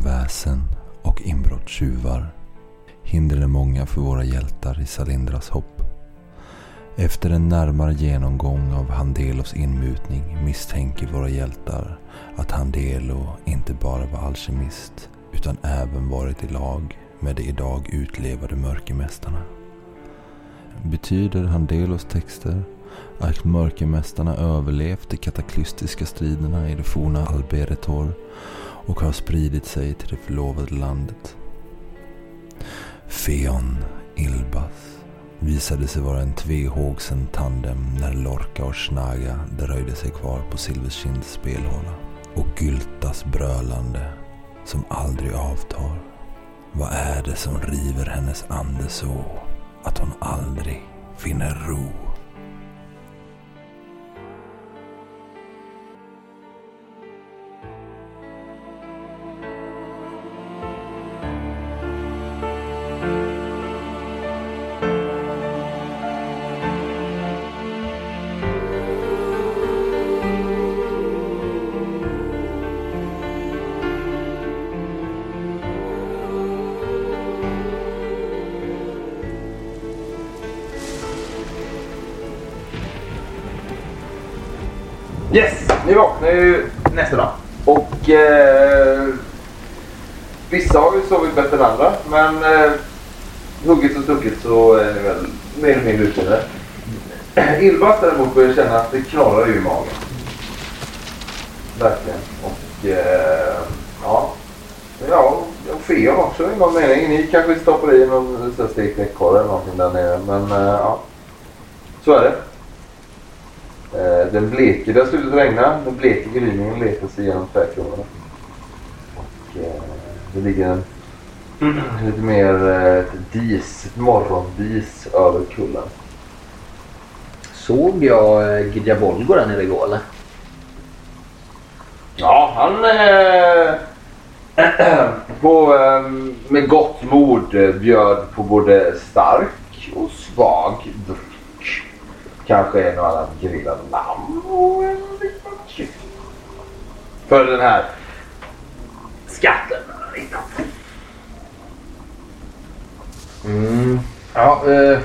väsen och inbrottstjuvar. Hindren är många för våra hjältar i Salindras hopp. Efter en närmare genomgång av Handelos inmutning misstänker våra hjältar att Handelo inte bara var alkemist utan även varit i lag med de idag utlevade mörkermästarna. Betyder Handelos texter att mörkermästarna överlevt de kataklystiska striderna i det forna Alberetor och har spridit sig till det förlovade landet? Feon Ilbas visade sig vara en tvehågsen tandem när Lorca och Snaga dröjde sig kvar på Silverkinds spelhåla. Och Gyltas brölande som aldrig avtar. Vad är det som river hennes ande så att hon aldrig finner ro? Ni vaknar ju nästa dag. Och eh, vissa har ju sovit bättre än andra. Men eh, hugget och stucket så är ni väl mer eller mindre utvilade. Ylva däremot börjar känna att det knorrar i magen. Verkligen. Och eh, ja. Ja, och Feon också i någon mening. Ni kanske stoppar i någon stekt ekorre eller någonting där nere. Men eh, ja. Så är det. Den bleker, det har slutat regna. Den bleka gryningen letar sig genom trädkronorna. Och eh, det ligger en lite mer eh, ett dis, ett morgondis över kullen. Såg jag eh, Gijabolgo där nere igår eller? Ja, han eh, på, eh, med gott mod eh, bjöd på både stark och svag dryck. Kanske en och annan grillad lamm och en liten kyckling. För den här skatten. Mm. Ja, eh,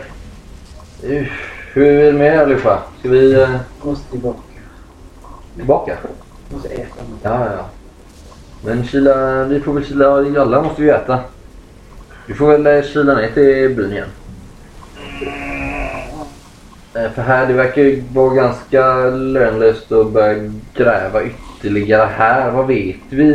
eh, hur är det med allihopa? Ska vi eh, Måste tillbaka. tillbaka? Måste äta. Ja, ja, ja. Men kila, vi får väl kila, alla måste vi äta. Vi får väl eh, kila ner till byn igen. Eh, För här, det verkar ju vara ganska lönlöst att börja gräva ytterligare här. Vad vet vi?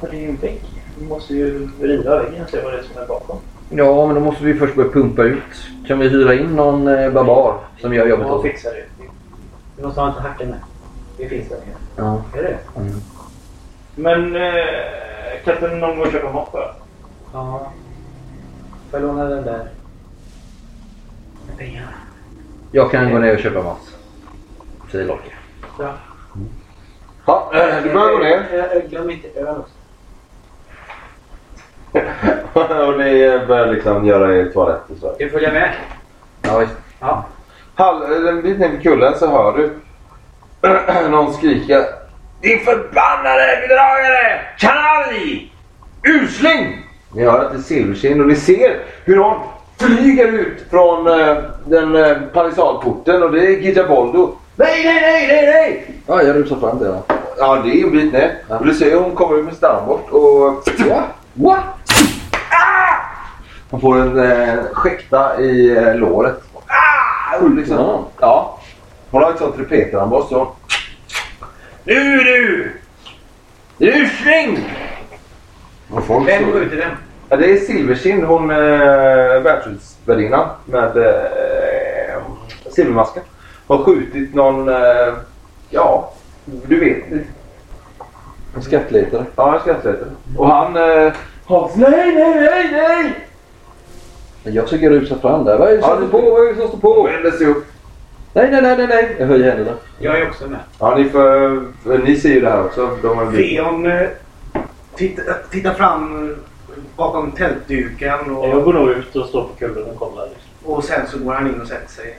Det är ju en vägg. Vi måste ju riva väggen och se vad det är som är bakom. Ja, men då måste vi först börja pumpa ut. Kan vi hyra in någon eh, barbar som gör jobbet åt oss? fixar det. Vi måste ha en hacka med. Det finns där nere. Ja. Är det? Mm. Men eh, kan inte någon gå och köpa mat bara? Ja. Får jag låna den där? Med pengarna. Jag kan gå ner och köpa mat. Säger Lorca. Ja. Ja, eh, du börjar gå ner. Glöm inte öl också. och ni börjar liksom göra er toalett och så. Ska vi följa med? Ja, visst. Ja. Halv, en bit ner vid kullen så hör du någon skrika. Din förbannade bedragare! Kanalj! Usling! Ni hör att det är Silverkind och ni ser hur hon flyger ut från eh, den eh, palissadporten och det är Gijaboldo. Nej, nej, nej, nej, nej! Ja, jag rusar fram henne. Ja, det är en bit ner. Ja. Och du ser hon kommer ut med stambort och... What? What? Ah! Hon får en eh, skäkta i eh, låret. Ah! Liksom, Ja. ja. Hon har ett sånt trupetararmbåge så... Nu du! Och folk Vem skjuter vem? Ja, det är Silverkind, hon äh, värdshutsvärdinnan med äh, silvermasken. Har skjutit någon, äh, ja, du vet. En skattletare. Ja, en skattletare. Och han äh, har... Nej, nej, nej, nej! Men Jag försöker rusa fram där. Vad är det som Ja, står på? Vad är det som står Och på? vänder sig upp. Nej, nej, nej, nej, nej. Jag höjer händerna. Jag är också med. Ja, ni, får, ni ser ju det här också. De har Feon eh, titta, titta fram eh, bakom tältduken och, Jag går nog ut och står på kullen och kollar. Liksom. och sen så går han in och sätter sig.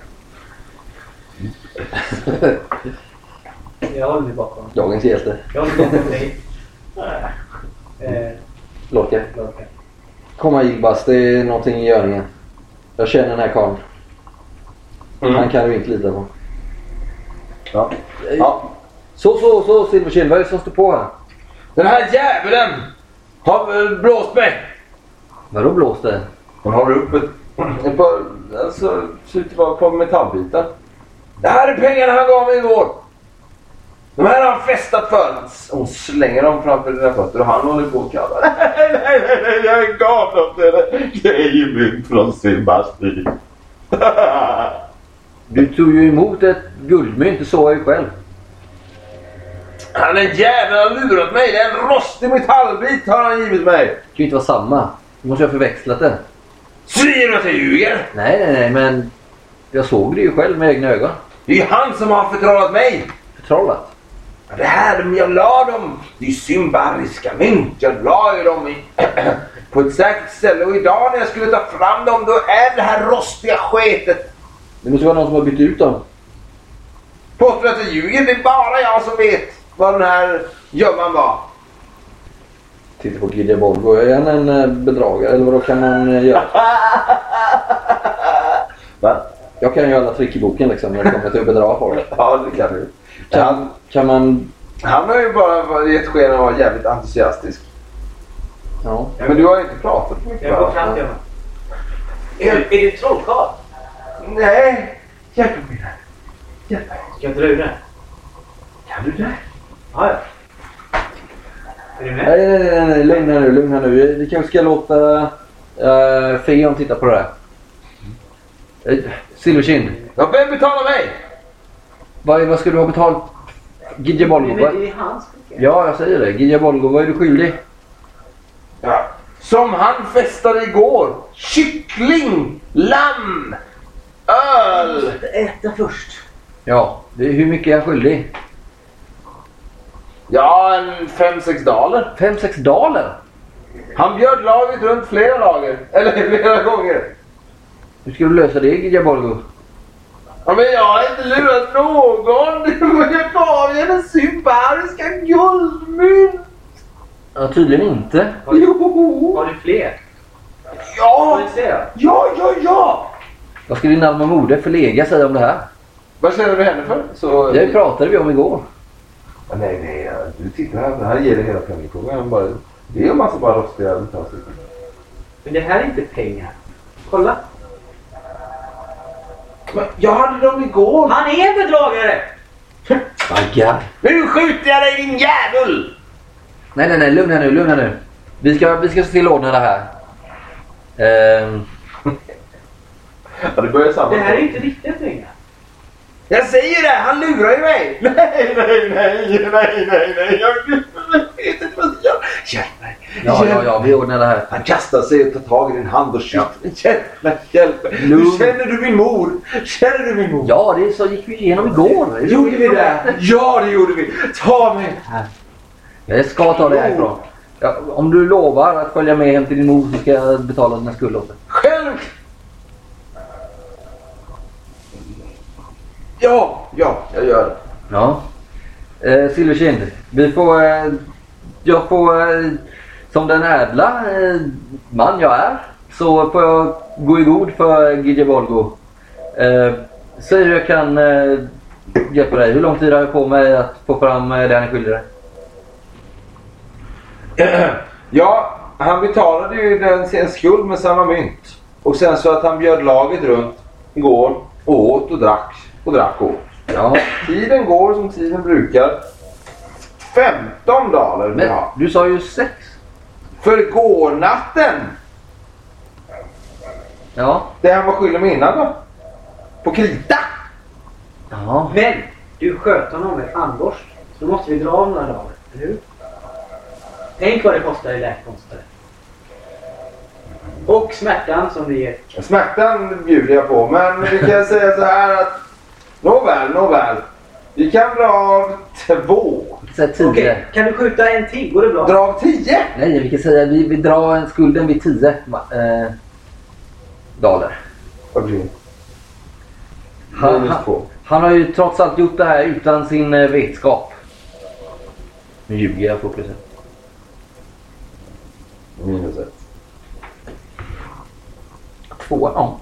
Jag håller mig bakom. Dagens hjälte. Jag håller bakom dig. Eh, Lorca. Lorca. Kom här Gilbas, det är någonting i görningen. Jag känner den här karln. Mm. Han kan du inte lita på. Ja. ja. Så, så, så Silverkind. Vad är det som står på här? Den här djävulen har väl blåst mig. Vadå blåst det? Hon har upp ett, ett par, alltså, ser ut att vara ett par metallbitar. Det här är pengarna han gav mig igår. De här har han festat för. Hon slänger dem framför dina fötter och han håller på och kallar. Nej, nej, nej, nej, jag gav dem till dig. Det är ju mynt från Sebastian. Du tog ju emot ett guldmynt, det såg jag ju själv. Han är en jävel, han har lurat mig. Det är en rostig metallbit har han givit mig. Det kan ju inte vara samma. Du måste ju ha förväxlat det. Säger du att jag ljuger? Nej, nej, nej, men jag såg det ju själv med egna ögon. Det är ju han som har förtrollat mig. Förtrollat. Det här, jag la dem i symbariska mynt. Jag la ju dem i, på ett säkert ställe och idag när jag skulle ta fram dem då är det här rostiga sketet. Det måste vara någon som har bytt ut dem. Påstår att jag ljuger. Det är bara jag som vet vad den här gömman var. Titta på Gidja Bolgo. Är han en eh, bedragare eller vad kan man eh, göra? Va? Jag kan ju alla trick i boken liksom när det kommer till att bedra folk. Ja, det kan du. Kan, Han, kan man... han har ju bara gett sken av att vara jävligt entusiastisk. Ja. Men du har ju inte pratat så mycket Jag går fram till honom. Är, är du trollkarl? Nej, hjälp mig där. Hjälp mig. Ska jag dra ur den? Kan du det? Ja, ja. Är du med? Nej, nej, nej, nej. Lugn här nu, lugn här nu. Vi- Vi kanske ska låta uh, Feon titta på det här. Uh, Silverkind. Ja, vem betalar mig? Vad, vad ska du ha betalt? Gidja Bolgo? Det är hans. Ja, jag säger det. Gidja Bolgo, vad är du skyldig? Ja. Som han festade igår. Kyckling, lamm, öl. Äta först. Ja, det, hur mycket är jag skyldig? Ja, en fem sex daler. Fem sex daler? Han bjöd laget runt flera lager. Eller flera gånger. Hur ska du lösa det, Gidja Bolgo? Ja, men jag har inte lurat någon. Jag gav ju den sybariska guldmynt. Ja, tydligen inte. Jo. Har du fler? Ja, ja, ja, ja. Vad ska din alma moder förlega säga om det här? Vad känner du henne för? Så... Det pratade vi om igår. Ja, Nej, nej. Du tittar här. Det här ger dig hela penningpungen. Han Bara... Det är en massa bara rostiga metallstycken. Men det här är inte pengar. Kolla. Men jag hade dem igår. Han är en bedragare! Baggar. Nu skjuter jag dig din jävel! Nej, nej, nej. Lugn här nu, lugn här nu. Vi ska, vi ska se till att ordna det här. Ehm, Ja, det börjar samma Det här är inte riktiga pengar. Jag säger det! Han lurar ju mig! Nej, nej, nej, nej, nej, nej. Jag vet inte vad jag ska göra. Hjälp mig! ja, ja, ja. Vi ordnar det här. Han kastar sig och tar tag i din hand och skjuter. Hjälp mig, hjälp mig. Känner du min mor? Känner du min mor? Ja, det så gick vi igenom igår. Gjorde vi det? Ja, det gjorde vi. Ta mig! Jag ska ta det härifrån. Ja, om du lovar att följa med hem till din mor så ska jag betala dina skulder åt dig. Själv! Ja, ja, jag gör det. Ja. Eh, Silverkind, vi får... Eh, jag får... Eh, som den ädla eh, man jag är så får jag gå i god för Gidje Volgo. Eh, säg hur jag kan eh, hjälpa dig. Hur lång tid har jag på mig att få fram eh, det han är skyldig dig? Ja, han betalade ju den, sin skuld med samma mynt. Och sen så att han bjöd laget runt igår och åt och drack och åt. Ja, Tiden går som tiden brukar. 15 daler vill men ha. du sa ju sex. För gårnatten! Ja. Det han var skyldig mig innan då. På krita! Ja. Men du sköt honom med armborst. Så då måste vi dra av några dagar. Eller hur? Tänk vad det kostar i läkekonster. Och smärtan som det ger. Smärtan bjuder jag på men vi kan säga så här att Nåväl, nåväl. Vi kan dra av två. Säga tio. Okej, kan du skjuta en till? Går det bra? Dra av tio? Nej, vi kan säga vi, vi drar skulden vid tio eh, daler. Vad blir det? Han, han, har ju trots allt gjort det här utan sin eh, vetskap. Nu ljuger jag för plus ett. Minus ett. Två, ja.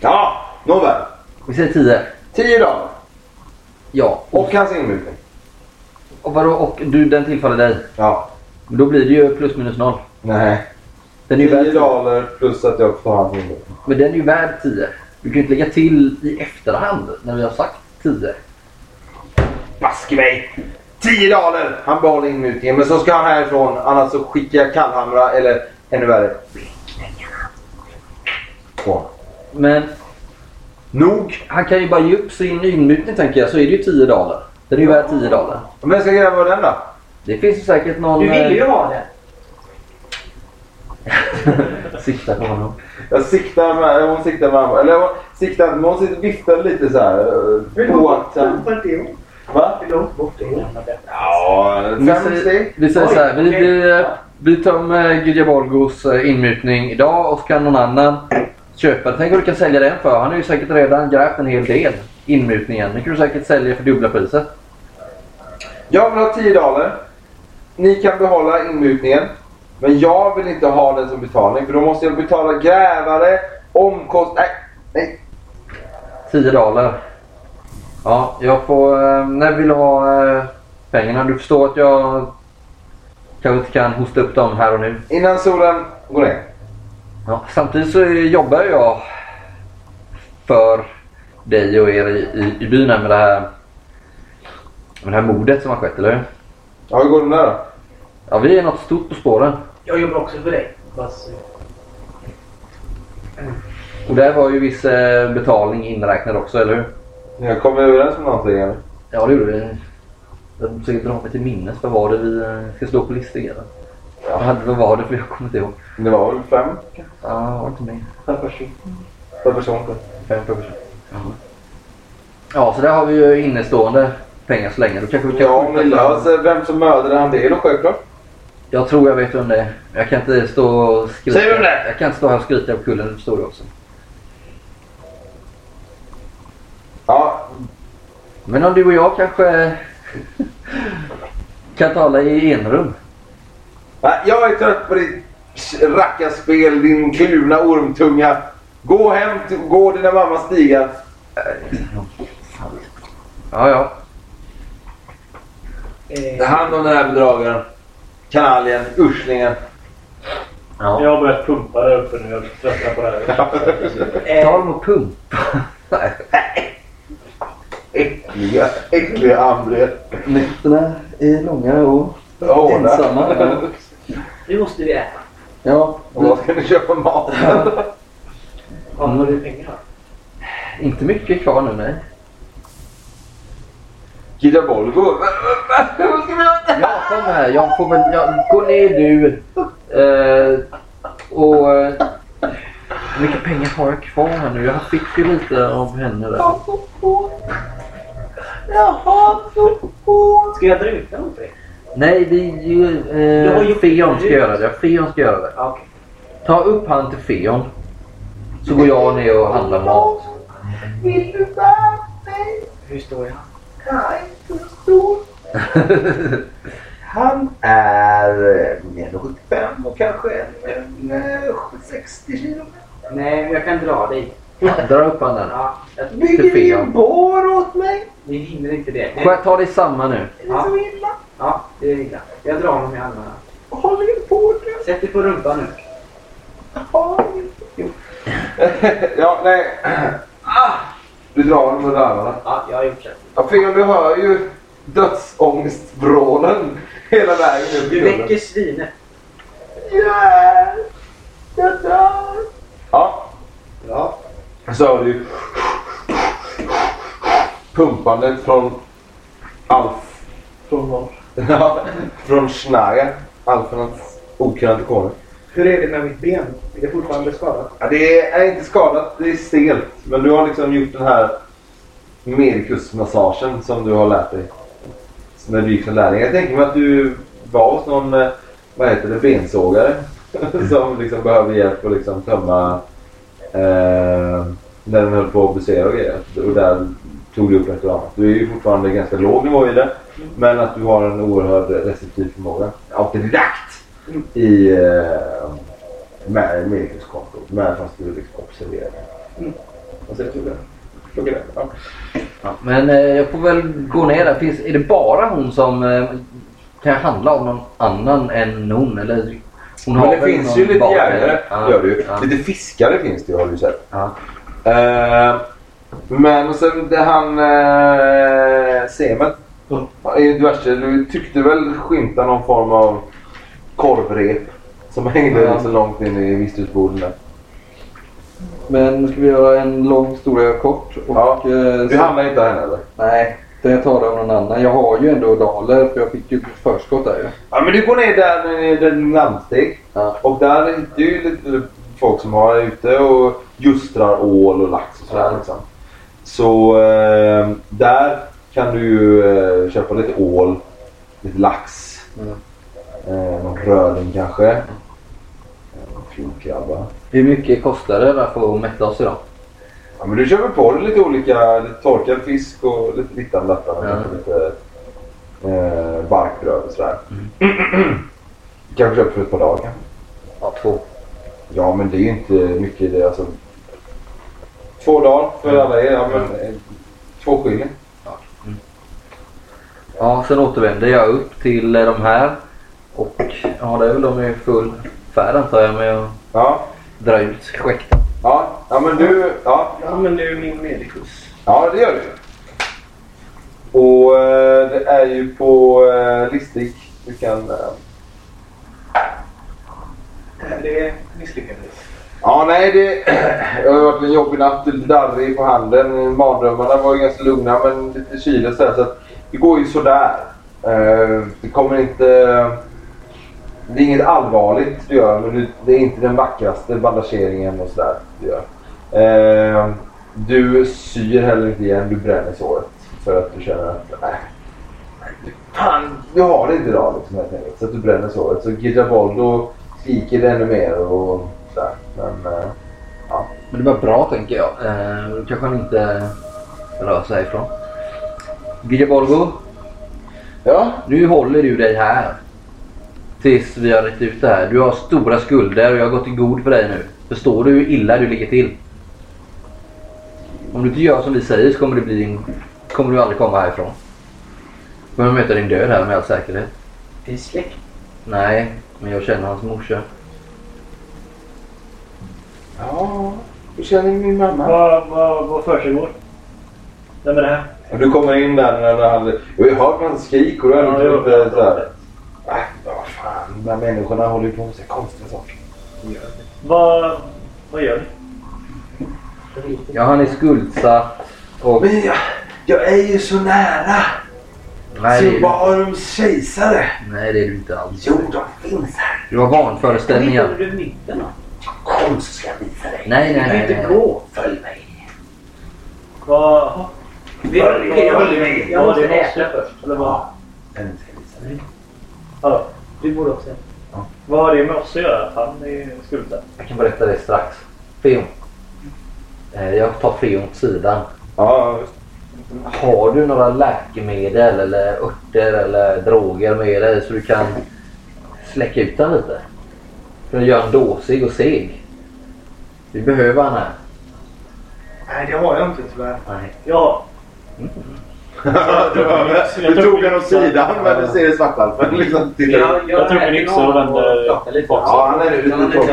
Ja, nåväl. Vi säger tio. 10 dagar. Ja. Och, hans inmutning. och vadå? Och du, den tillfaller dig. Ja. Då blir det ju plus minus noll. Nej. Den är ju 10 värd 10. daler plus att jag får hans inmutning. Men den är ju värd 10. Du kan ju inte lägga till i efterhand när vi har sagt 10. Baske mig! 10 daler! Han behåller inmutningen. Men så ska han härifrån. Annars så skickar jag kallhamra eller ännu värre. Honom. Men Nog! han kan ju bara ge upp sin inmutning tänker jag så är det ju 10 dollar. Den är ju värd 10 dollar. Men ska gräva den då? Det finns ju säkert någon... Du ville ju eh, ha det. Sikta på honom. Jag siktar med, hon siktar med Eller hon siktar men hon viftar lite så här. Hur långt Oaktsam. bort är hon? Va? Hur långt bort är hon? Ja, Vi fem säger, steg. vi säger Oj, så här. Vi, vi, vi tar med Gidja Borgos eh, inmutning idag och så kan någon annan köpa. Tänk vad du kan sälja den för. Han har ju säkert redan grävt en hel del. Inmutningen. Den kan du säkert sälja för dubbla priset. Jag vill ha 10 daler. Ni kan behålla inmutningen. Men jag vill inte ha den som betalning. För då måste jag betala grävare, omkost... Nej, nej. 10 dollar. Ja, jag får... eh, När vill du ha eh, pengarna? Du förstår att jag kanske inte kan hosta upp dem här och nu. Innan solen går ner. Ja, samtidigt så jobbar jag för dig och er i, i, i byn här med det här med det här mordet som har skett, eller hur? Ja, hur går det där då? Ja, vi är något stort på spåren. Jag jobbar också för dig. Fast, Och där var ju viss eh, betalning inräknad också, eller hur? Jag kom överens med någonting eller? Ja, det gjorde vi. Jag försöker dra mig till minnes. Vad var det vi eh, ska slå på listor igen? Ja. Vad hade- vad var det för jag kommer inte ihåg. Det var väl fem Ja, var inte med. per person. Per person. Fem per person. Ja, så där har vi ju innestående pengar så länge. Då kanske vi kan Ja, men alltså, vem som mördade han det är då självklart. Jag tror jag vet vem det är. Jag kan inte stå och skrika. Säg vem det är! Jag kan inte stå här och skryta på kullen, det förstår du också. Ja, Men om du och jag kanske kan tala i enrum. Jag är trött på ditt rackarspel, din kluvna ormtunga. Gå hem, till, gå dina mammas stigar. Ja, ja. eh, Ta hand om den här bedragaren. Kanaljen, uslingen. ja. Jag har börjat pumpa där uppe nu. Jag tröttnar på det här. Ta eh, dem och pumpa. Äckliga, äckliga André. Nätterna är långa och ensamma. Ja. nu måste vi äta. ja. Och vad ska ni köpa mat? Har du pengar? Inte mycket kvar nu, nej. Gidda Bolgo. Vad ska vi göra? Ja, kom här. Jag får väl... Ja, gå ner du. Eh, och... Eh, hur mycket pengar har jag kvar här nu? Jag fick ju lite av henne där. Ska jag dra ut dig? Nej, det är ju... Du har Eh, gjort Feon ska göra det. Feon ska göra det. Okej. Ta upp han till Feon. Så går jag ner och handlar mat. Hur står jag? Han är eh, 1,75 och kanske en, en, eh, 60 kilo. Nej, men jag kan dra dig. Dra upp han där. Ja, Bygger ni en bår åt mig? vi hinner inte det. Får jag ta dig samma nu? Är det Ja. så illa? Ja, det är illa. Jag drar honom i armarna. Håll inte på det. Sätt dig på rumpan nu. Håll inte. ja, nej. Ah, du drar honom under armarna. Ja, jag har gjort så. Ja, Feon, du hör ju dödsångestvrålen hela vägen upp Du väcker svinet. Yeah, jag dör. Ja, Ja. Så hör du pumpandet från Alf. Från var? Ja, från Schneier. Alfernas okrönte konung. Hur är det med mitt ben? Är det fortfarande skadat? Ja, det är inte skadat, det är stelt. Men du har liksom gjort den här medikusmassagen som du har lärt dig. När du gick som lärling. Jag tänker mig att du var hos någon, eh, vad heter det, bensågare. som liksom behöver hjälp att liksom tömma eh, när den höll på att busera och grejer. Och där tog du upp ett och annat. Du är ju fortfarande ganska låg nivå i det. Men att du har en oerhörd receptiv förmåga. Autodidakt! i eh, med medlemskontot. Men fast du liksom observerar. Mm. Vad säger du? Det? Ja. Ja, men eh, jag får väl gå ner där. Finns, är det bara hon som eh, kan handla om någon annan än hon? Eller, hon Men det finns ju lite jägare. Ja, Gör ju. ja. Lite fiskare finns det ju har du sett. Ja. Eh, men och sen det han eh, Semen. Mm. Diverse. Du tyckte väl skymta någon form av korvrep. Som hängde Ja. så långt in i visthusborden där. Men ska vi göra en lång historia kort? Och, Ja. eh, Du handlar inte här eller? Nej, det tar det av någon annan. Jag har ju ändå daler för jag fick ju förskott där ju. Ja men du går ner där där det är landsteg. Ja. Och där är det ju lite folk som har ute och justrar ål och lax och sådär Ja. liksom. Så eh, där kan du ju eh, köpa lite ål, lite lax, Mm. eh, någon röding kanske. Eh, Någon flodkrabba. Hur mycket kostar det där för att mätta oss idag? Ja men du köper på dig lite olika, lite torkad fisk och lite dittan dattan och Ja. kanske lite eh, barkbröd och sådär. kanske köper för ett par dagar. Ja, två. Ja, men det är ju inte mycket. Det, alltså, två dagar för alla er. Ja, men, eh, två skilling. Ja, sen återvänder jag upp till de här. Och ja, det är väl de i full färd antar jag med att Ja, dra ut skäkten. ja, ja men du. Ja, Jag använder ju min medicus. ja det gör du. Och eh, det är ju på eh, listig. Du kan... Eh, Det misslyckades. ja, nej det, det har varit en jobbig natt. Darrig på handen. Mardrömmarna var ju ganska lugna men lite kyligt så, här, så att det går ju sådär. Eh, det kommer inte... Det är inget allvarligt du gör men du- det är inte den vackraste bandageringen och sådär du gör. Eh, du syr heller inte igen, du bränner såret. För att du känner att nej, nej, fan, du har det inte idag liksom helt enkelt. Så att du bränner såret. Så Gijaboldo skriker ännu mer och sådär. Men eh, Men det var bra tänker jag. Eh, då kanske han inte rör sig ifrån. Gijabolgo, ja. nu håller du dig här. Tills vi har rätt ut det här. Du har stora skulder och jag har gått i god för dig nu. Förstår du hur illa du ligger till? Om du inte gör som vi säger så kommer, det bli en, kommer du aldrig komma härifrån. Du kommer möta din död här med all säkerhet. Det är släkt. Nej, men jag känner hans morsa. Ja, hur känner min mamma? Vad, vad, vad försiggår? Vem är det här? Du kommer in där när han... Jag har hört hans skrik och då är det Ja, jag lite såhär... Äh, vad fan. De här människorna håller ju på med så konstiga saker. Vad, vad gör ni? Ja, han är skuldsatt. Och... Men jag, jag är ju så nära Nej, det är, du- Symbarums kejsare. nej, det är du inte alls. Jo, de finns här. Du har vanföreställningar. Hittar du mitten då? Kom så ska jag visa dig. Nej, nej, Jag kan nej. inte nej. gå. Följ mig. Vad, Följ okej, jag, med, måste- följ jag äta först. Eller vad? Men ska jag visa dig. Ja, Du borde också. vad har det med oss att göra? Att han är skuldsatt? Jag kan berätta det strax. Feon. Eh, Jag tar Feon åt sidan. Ja. Har du några läkemedel eller örter eller droger med dig så du kan släcka ut den lite? För att göra en dåsig och seg. Vi behöver han här. Nej, det har jag inte tyvärr. Nej. Ja. du, du tog den åt sidan men du ser det svartalfen liksom. Jag tog min yxa och vände bak. Ja, han är lite tråkig.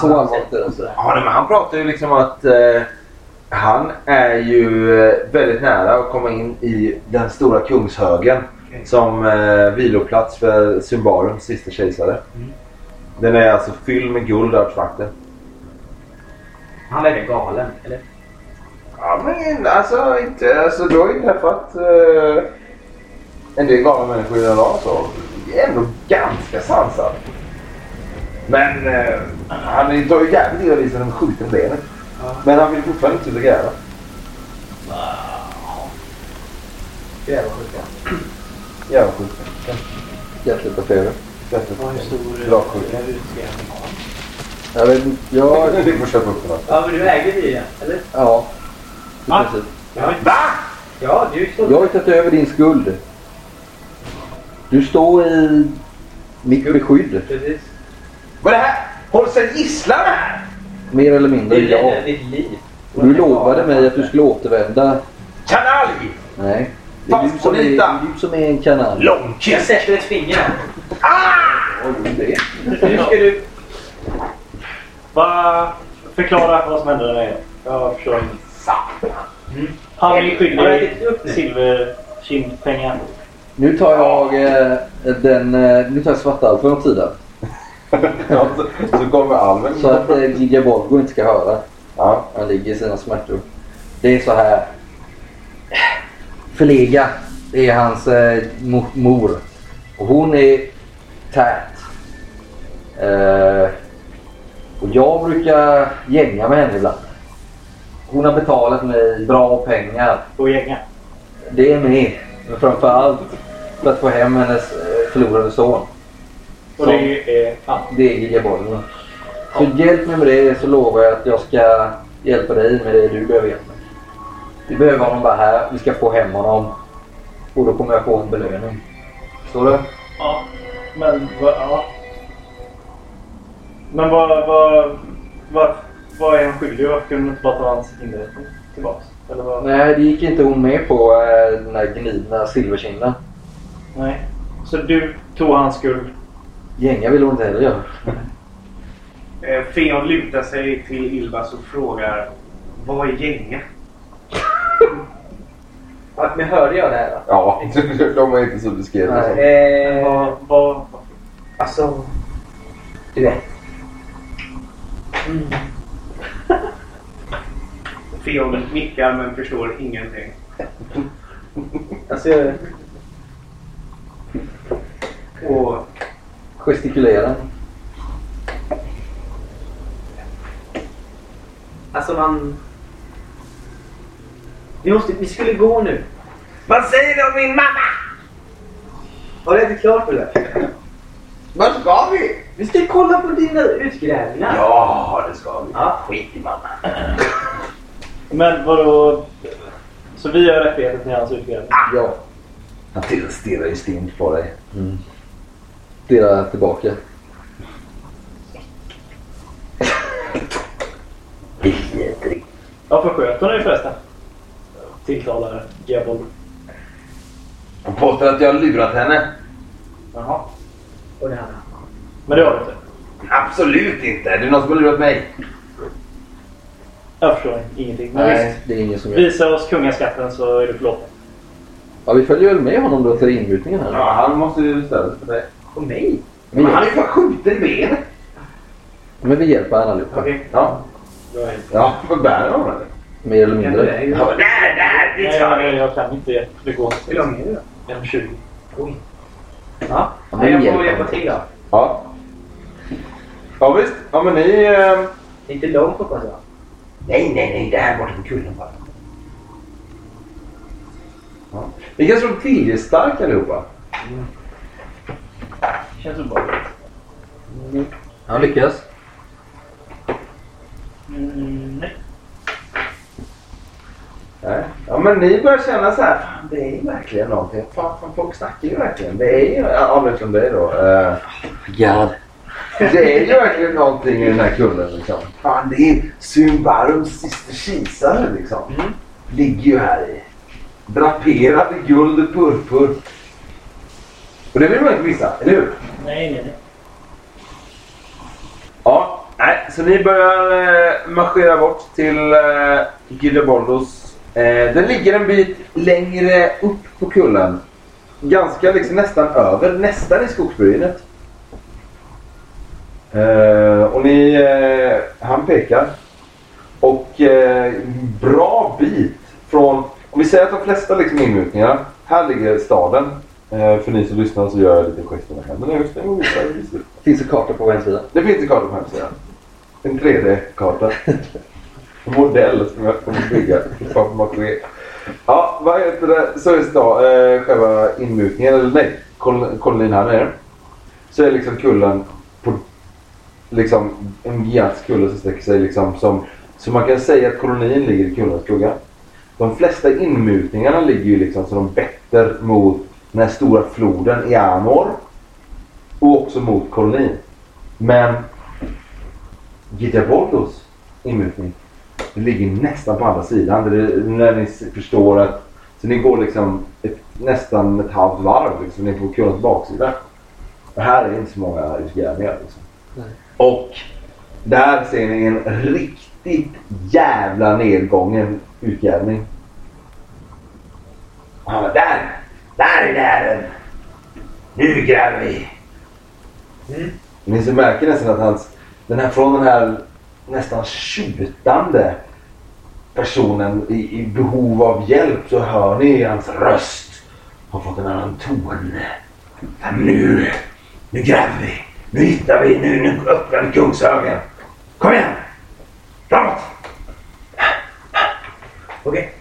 Så allvarligt är det. Ja, men han pratar ju liksom att eh, han är ju eh, väldigt nära att komma in i den stora kungshögen som eh, viloplats för Symbarums sista kejsare. Den är alltså fylld med guld och artefakter. Han är galen, eller? Ja, men alltså, inte, alltså du har ju träffat eh, en del galna människor i den dag så det är ändå ganska sansad. Men eh, han tar ju jävligt illa vid sig när de skjuter benet. Men han vill fortfarande inte sluta gräva. Jävla sjuka. Jävla sjuka. Hjärtligt på feber. Dragsjuka. Jag vet inte. Jag... Vi får köpa upp den. här. Ja, men du äger bilen, eller? Ja. I princip. Va? Ja, du står... Jag har tagit över din skuld. Du står i mitt beskydd. Precis. Vad är det här? Hålls en gisslan här? Mer eller mindre, Det är ja. ditt liv. Och du lovade mig att du skulle återvända. Kanalj! Nej. Det är du som är, det är, du som är en kanal. Jag Långkist! sätter ett finger här. Det. Nu ska du... Va, förklara vad som hände där nere. Jag förstår inte. Han är skyldig nu? silverkindpengar. Nu tar jag eh, den... Eh, nu tar jag svartalfen åt sidan. Ja, så, så kommer alven. Så att eh, Gigi Bolgo inte ska höra. Ja. Han ligger i sina smärtor. Det är så här. Förlega. Det är hans eh, mo- mor. Och hon är tät. Eh, och jag brukar gänga med henne ibland. Hon har betalat mig bra pengar. Och gänga. Det är med. Men framförallt för att få hem hennes eh, förlorade son. Och det är Gigi Bolgo. Så hjälp mig med det så lovar jag att jag ska hjälpa dig med det du behöver hjälp med. Vi behöver honom bara här. Vi ska få hem honom. Och då kommer jag få en belöning. Förstår du? Ja. Men vad... Ja. Men vad... Vad... Vad, vad är han skyldig? Varför kunde du inte bara ta hans inrättning tillbaks? Eller vad? Nej, det gick inte hon med på. eh, Den där gnidna silverkinden. Nej. Så du tog hans skuld. Gänga vill hon inte heller göra. Eh, Feon lutar sig till Ilbas och frågar Vad är gänga? Ja, Men hörde jag det här då? Ja, de är inte så beskrivna. Eh, Vad... vad alltså... Du vet. Mm. Feon nickar men förstår ingenting. Alltså... Och Gestikulera. Alltså man... Vi, måste, vi skulle gå nu. Vad säger du om min mamma? Har du inte klart för det? Vart ska vi? Vi ska kolla på dina utgrävningar. Ja, det ska vi. Ja. Skit i mamma. Men vadå? Så vi har rättigheten till hans utgrävning? Ja. Han stirrar ju stint på dig. Stirra tillbaka. Varför sköt hon dig förresten? Tilltalade Gebol. Han påstår att jag har lurat henne. Jaha. Och det andra. Men det har du inte? Absolut inte. Det är någon som har lurat mig. Jag förstår ingenting. Men Nej, visst. det är ingen som gör. Visa oss kungaskatten så är du förlåten. Ja, vi följer väl med honom då till inmutningen här. Ja, han måste ju ställa sig för dig. Och mig? Men, Men han är ju fan skjuten i benet. men vi hjälper honom allihopa. Okej. Ja. Det. Ja, vad bär han honom? Mer eller Ja, det mindre. är ju... Ja, där, där! Dit Nej, ska nej, vi. jag kan inte. Det går Hur lång är du då? 1,20. Oj. Ja. Ja, jag får hjälper hjälpa till då. Ja. Ja, visst. Ja, men ni... Eh... Inte långt hoppas jag. Nej, nej, nej. Det här borta på kullen bara. Ja. Ni kan slå tillgestark allihopa. Känns obehagligt. Han lyckas. Mm, nej. Nej. Ja, men ni börjar känna så här. Fan, det är ju verkligen någonting. Fan, fan folk snackar ju verkligen. Det är ju... Ja, förutom dig då. Eh... Ja. Det är ju verkligen någonting i den här kullen liksom. Fan, det är Symbarums sista kisare liksom. Ligger ju här i. Draperad i guld och purpur. Och det vill man inte missa, eller hur? Nej, nej, nej. Ja, nej. Så ni börjar eh, marschera bort till eh, Gydeboldos. Eh, den ligger en bit längre upp på kullen. Ganska liksom nästan över, nästan i skogsbrynet. Eh, och ni, eh, han pekar. Och eh, bra bit från, om vi säger att de flesta liksom inmutningar, här ligger staden. Eh, för ni som lyssnar så gör jag lite gester med händerna just nu. Finns det kartor på hemsidan? Det finns en karta på hemsidan. En 3D-karta. En modell som jag kommer bygga. På Maché. Ja, vad heter det? Så är stad, eh, själva inmutningen, eller nej, kol- kolonin här nere. Så är liksom kullen på liksom en gigantisk kulle som sträcker sig liksom som... Så man kan säga att kolonin ligger i kullens skugga. De flesta inmutningarna ligger ju liksom som de vetter mot den här stora floden i Amor. Och också mot kolonin. Men Gitaboldos inmutning det ligger nästan på andra sidan. Det är, när ni förstår att så ni går liksom ett, nästan ett halvt varv liksom, ner på kundens baksida. Och här är det inte så många utgrävningar. Liksom. Och där ser ni en riktigt jävla nedgången utgrävning. Och han bara, där! Där är dären! Nu gräver vi! Mm. Ni så märker nästan att hans, den här, från den här nästan tjutande personen i, i behov av hjälp så hör ni hans röst har fått en annan ton. Nu, nu gräver vi. Nu hittar vi. Nu, nu öppnar vi Kungshögen. Kom igen! Framåt! Okej.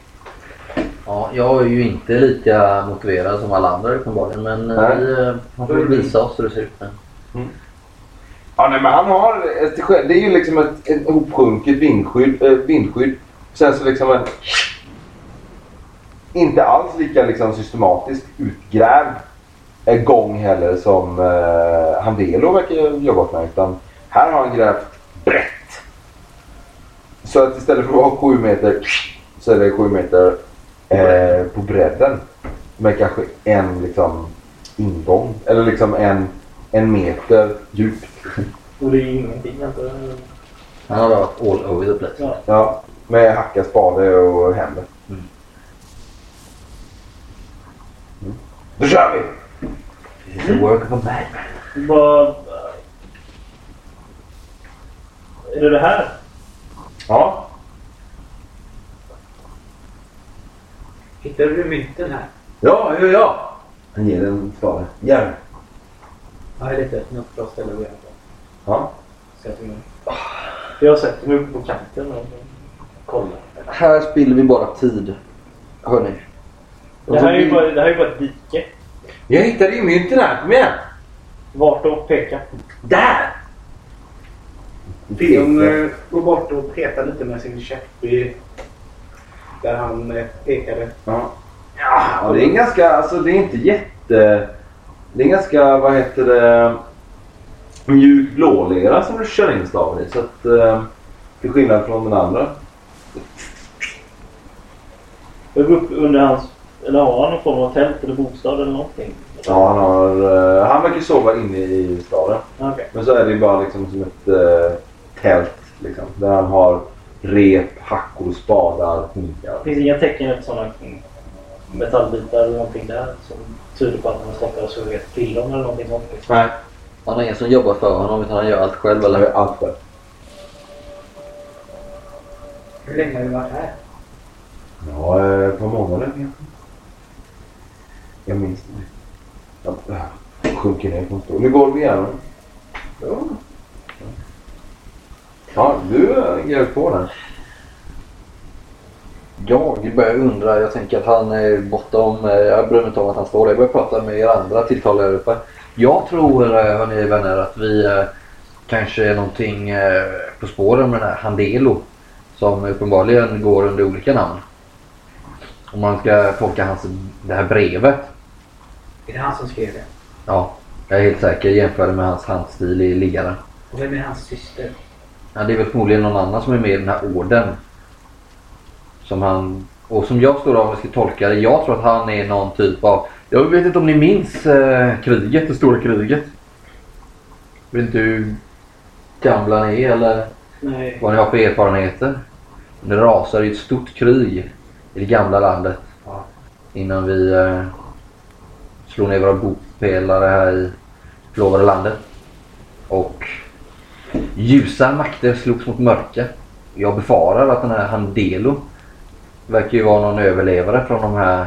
Ja, jag är ju inte lika motiverad som alla andra uppenbarligen. Men eh, Nej. vi eh, han får väl visa oss hur det ser ut. Men Ja, nej, men han har ett, det är ju liksom ett, ett hopsjunket vindskydd, äh, vindskydd. Sen så liksom en inte alls lika liksom systematiskt utgrävd gång heller som eh, Handelo verkar jobbat med. Utan här har han grävt brett. Så att istället för att vara sju meter så är det sju meter eh, på bredden. Med kanske en liksom ingång. Eller liksom en, en meter djupt. Och det är ingenting. Alltså. han har varit all over the place. Ja. Ja, med hacka, spade och händer. Mm. Mm. Då kör vi! It's the work of a madman. Vad... Är det det här? Ja. Hittar du mynten här? Ja, ja, ja. Han ger en spade. Järn. Ja, jag letar efter något bra ställe att gå på. Ja. Att vi... Jag sätter mig uppe på kanten och kollar. Här spiller vi bara tid. Hörni. Det här är ju bara, det här är ju bara ett dike. Jag hittade ju mynten här. Kom igen! Vart då? Peka. Där! Fion eh, går bort och petar lite med sin käpp i... Där han eh, pekade. Ja. ja, det är ganska, alltså det är inte jätte... Det är ganska, vad heter det, mjuk blålera som du kör in staven i. Så att, eh, till skillnad från den andra. Jag går upp under hans... Eller har han någon form av tält eller bostad eller någonting? Ja, han har, eh, han verkar sova inne i staden. Okej. Men så är det ju bara liksom som ett eh, tält liksom. Där han har rep, hackor, spadar, hinkar. Det finns inga tecken efter sådana metallbitar eller någonting där som tyder på att han stått och sugit till dem eller någonting sånt. Nej, Han har ingen som jobbar för honom utan han gör allt själv han eller? gör allt själv. Hur länge har du varit här? Ja, ett par månader kanske. Jag minns det. Jag sjunker ner på en stol. Nu går vi igenom. Ja. Ja, du gräver på den. Jag börjar undra. Jag tänker att han är bortom. eh, Jag bryr mig inte om att han står där. Jag börjar prata med er andra tilltalade där uppe. Jag tror, eh, hörni vänner, att vi eh, kanske är någonting på spåren med den här Handelo. Som uppenbarligen går under olika namn. Om man ska tolka hans, det här brevet. Är det han som skrev det? Ja, jag är helt säker. Jämförde med hans handstil i liggaren. Och vem är hans syster? Ja, det är väl förmodligen någon annan som är med i den här orden. Som han... Och som jag står av och ska tolka det. Jag tror att han är någon typ av... Jag vet inte om ni minns eh, kriget, det stora kriget. Jag vet inte hur gamla ni är eller Nej. vad ni har för erfarenheter. Det rasade ju ett stort krig i det gamla landet. Ja. Innan vi eh, slog ner våra bopelare här i förlovade landet. Och ljusa makter slogs mot mörka. Jag befarar att den här Handelo verkar ju vara någon överlevare från de här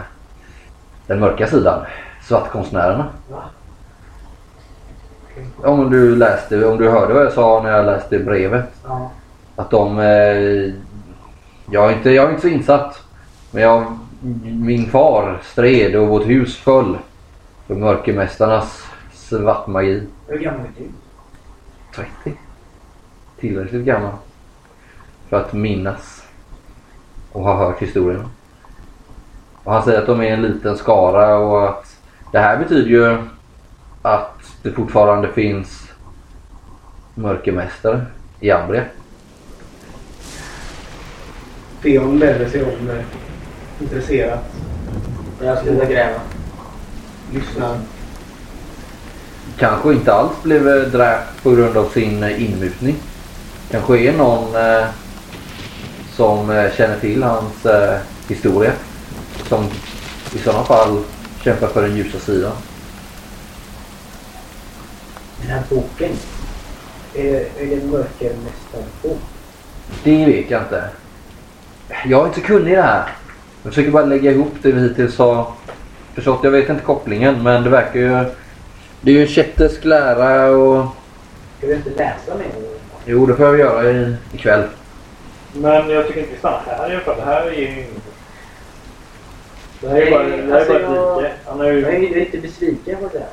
den mörka sidan. Svartkonstnärerna. Va? Om du läste, om du hörde vad jag sa när jag läste brevet. Ja. Att de... Eh, jag, är inte, jag är inte så insatt. Men jag, min far stred och vårt hus föll. För mörkermästarnas svartmagi. Hur gammal är du? 30. Tillräckligt gammal. För att minnas. Och ha hört historien. Och han säger att de är en liten skara och att det här betyder ju att det fortfarande finns mörkermästare i Ambria. Feon vänder sig om eh, intresserat. Jag slutar gräva. Lyssnar. Kanske inte alls blev eh, dräpt på grund av sin eh, inmutning. Kanske är någon eh, som eh, känner till hans eh, historia. Som i sådana fall kämpar för den ljusa sidan. Den här boken. Är, är det en mörkermästarbok? Det vet jag inte. Jag är inte så kunnig i det här. Jag försöker bara lägga ihop det vi hittills har förstått. Jag vet inte kopplingen men det verkar ju... Det är ju en kättersk lära och... Ska vi inte läsa mer? Jo, det får jag göra i, ikväll. Men jag tycker inte vi stannar här i alla fall. Det här är ju inget. Det här är Nej, bara, det här är alltså bara ett jag- dike. Han har Jag ju... är lite besviken på det.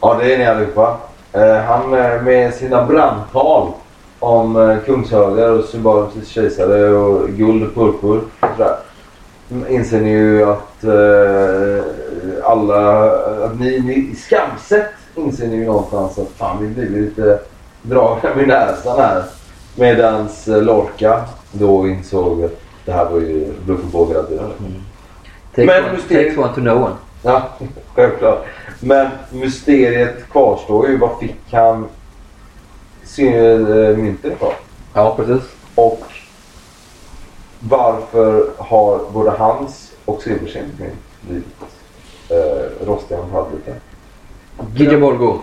Ja, det är ni allihopa. Eh, han eh, med sina brandtal om eh, kungshögar och Symbaris kejsare och guld och purpur och sådär. Mm, Inser ni ju att eh, alla, att ni, ni skamset inser ni ju någonstans att fan vi blir lite dragna vid näsan här. Medans eh, Lorca då insåg att det här var ju bluff och bågade. Take, Men one, mysteriet- takes one to know one. Ja, självklart. Men mysteriet kvarstår ju. Vad fick han eh, myntet ifrån? Ja, precis. Och varför har både hans och Silverskins mynt blivit eh, rostiga och halvlika? Gijabolgo.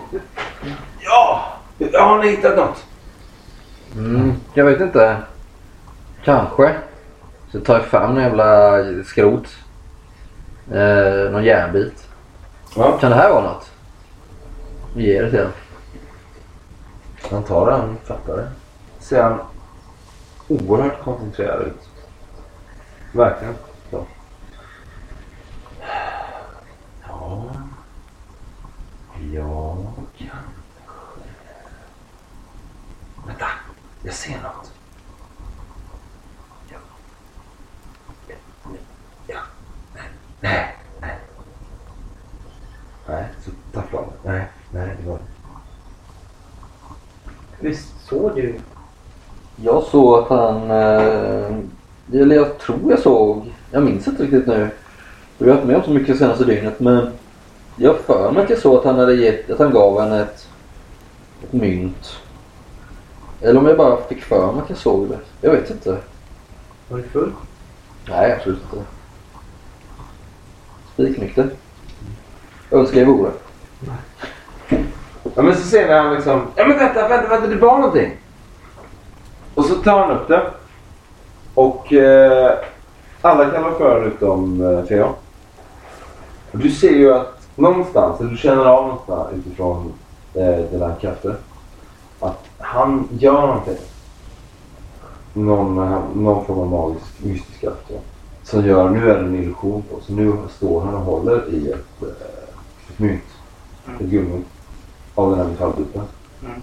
Ja! Har ni hittat något? Mm, jag vet inte. Kanske. Så tar jag fram en jävla skrot. Eh, någon järnbit. Ja. Kan det här vara något? Vi ger det till honom. Han tar den, fattar det. Ser han oerhört koncentrerad ut. Verkligen. Så. Ja. Ja, kanske. Vänta, jag ser något. Ja. Ja. ja. Nej, nej, nej. Nej, så tappar han. Nej, nej, det var. Visst såg du? Jag såg att han... Eh, eller jag tror jag såg... Jag minns inte riktigt nu. Jag har varit med om så mycket senaste dygnet men... Jag har för mig att jag såg att han hade gett... Att han gav henne ett... Ett mynt. Eller om jag bara fick för mig att jag såg det. Jag vet inte. Var du full? Nej, absolut inte. Spiknykter. Önskar jag vore. Ja men så ser ni han liksom. Ja men vänta, vänta, vänta, det var någonting. Och så tar han upp det. Och eh, alla kallar för honom utom eh. Och Du ser ju att någonstans, eller du känner av någonstans utifrån eh, dina krafter. Han gör någonting. Någon, någon form av magisk, mystisk kraft. Ja. Som gör, nu är det en illusion på. Så nu står han och håller i ett, eh, ett mynt. Ett guldmynt av den här metallbiten. Mm.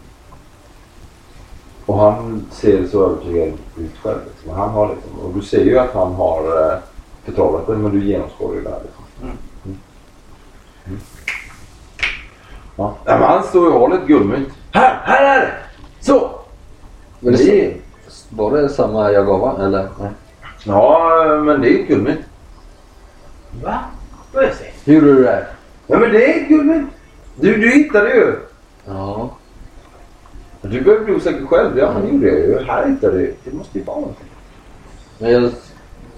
Och han ser så övertygad ut själv. Liksom. Han har liksom, och du ser ju att han har eh, förtrollat det men du genomskådar ju det här. Liksom. Mm. Mm. Mm. Ja. men han står och håller ett guldmynt. Här, här är det! Så! Men det Det- Var det samma jag gav? Eller? Nej. Ja, men det är guldmynt. Va? Får jag se? Hur gjorde du det? Ja, men det är guldmynt. Du, du hittade ju. Ja. Du behöver bli osäker själv. Ja, han gjorde det ju. Här hittade du. Det måste ju vara någonting. Men jag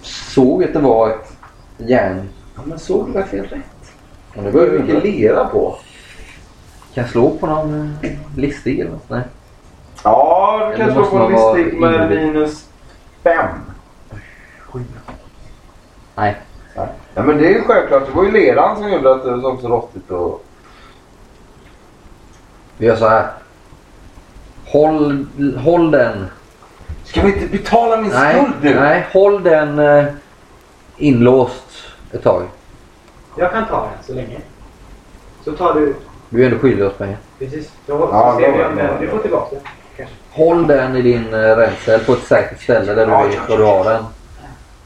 såg att det var ett järn. Ja, men såg du verkligen rätt? Ja, Det var ju mycket lera på. Kan jag slå på någon eh, listig eller något? Nej. Ja, du kan slå på en listig med minus fem. Nej. Ja, men det är ju självklart. Det var ju leran som gjorde att det såg så rostigt och... Vi gör så här. Håll, håll den. Ska vi inte betala min Nej, skuld nu? nej, håll den eh, inlåst ett tag. Jag kan ta den så länge. Så tar du... Du är ändå skyldig oss pengar. Precis. Då så Ja, ser då- vi om då- den. Du då. får tillbaka den. Håll den i din eh, ränsel på ett säkert ställe där du Ja, vet var du har den.